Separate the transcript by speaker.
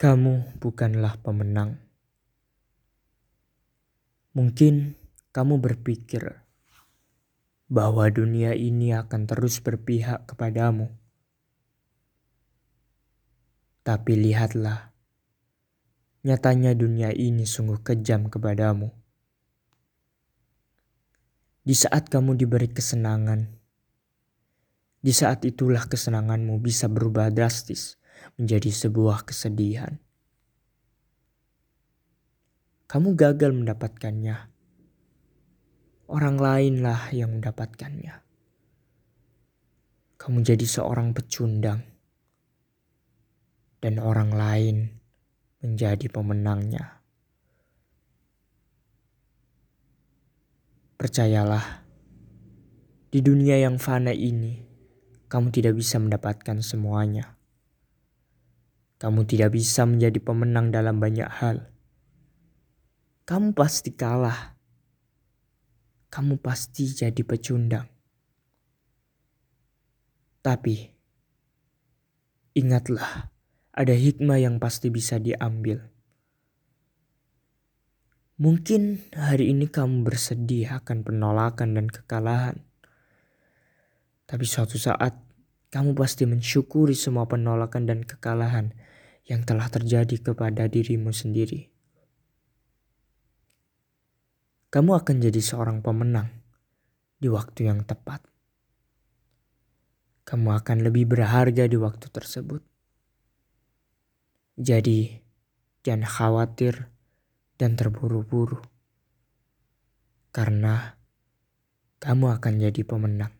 Speaker 1: Kamu bukanlah pemenang. Mungkin kamu berpikir bahwa dunia ini akan terus berpihak kepadamu. Tapi lihatlah, nyatanya dunia ini sungguh kejam kepadamu. Di saat kamu diberi kesenangan, di saat itulah kesenanganmu bisa berubah drastis menjadi sebuah kesedihan. Kamu gagal mendapatkannya. Orang lainlah yang mendapatkannya. Kamu jadi seorang pecundang. Dan orang lain menjadi pemenangnya. Percayalah, di dunia yang fana ini, kamu tidak bisa mendapatkan semuanya. Kamu tidak bisa menjadi pemenang dalam banyak hal. Kamu pasti kalah. Kamu pasti jadi pecundang. Tapi ingatlah, ada hikmah yang pasti bisa diambil. Mungkin hari ini kamu bersedih akan penolakan dan kekalahan. Tapi suatu saat kamu pasti mensyukuri semua penolakan dan kekalahan yang telah terjadi kepada dirimu sendiri. Kamu akan jadi seorang pemenang di waktu yang tepat. Kamu akan lebih berharga di waktu tersebut. Jadi, jangan khawatir dan terburu-buru, karena kamu akan jadi pemenang.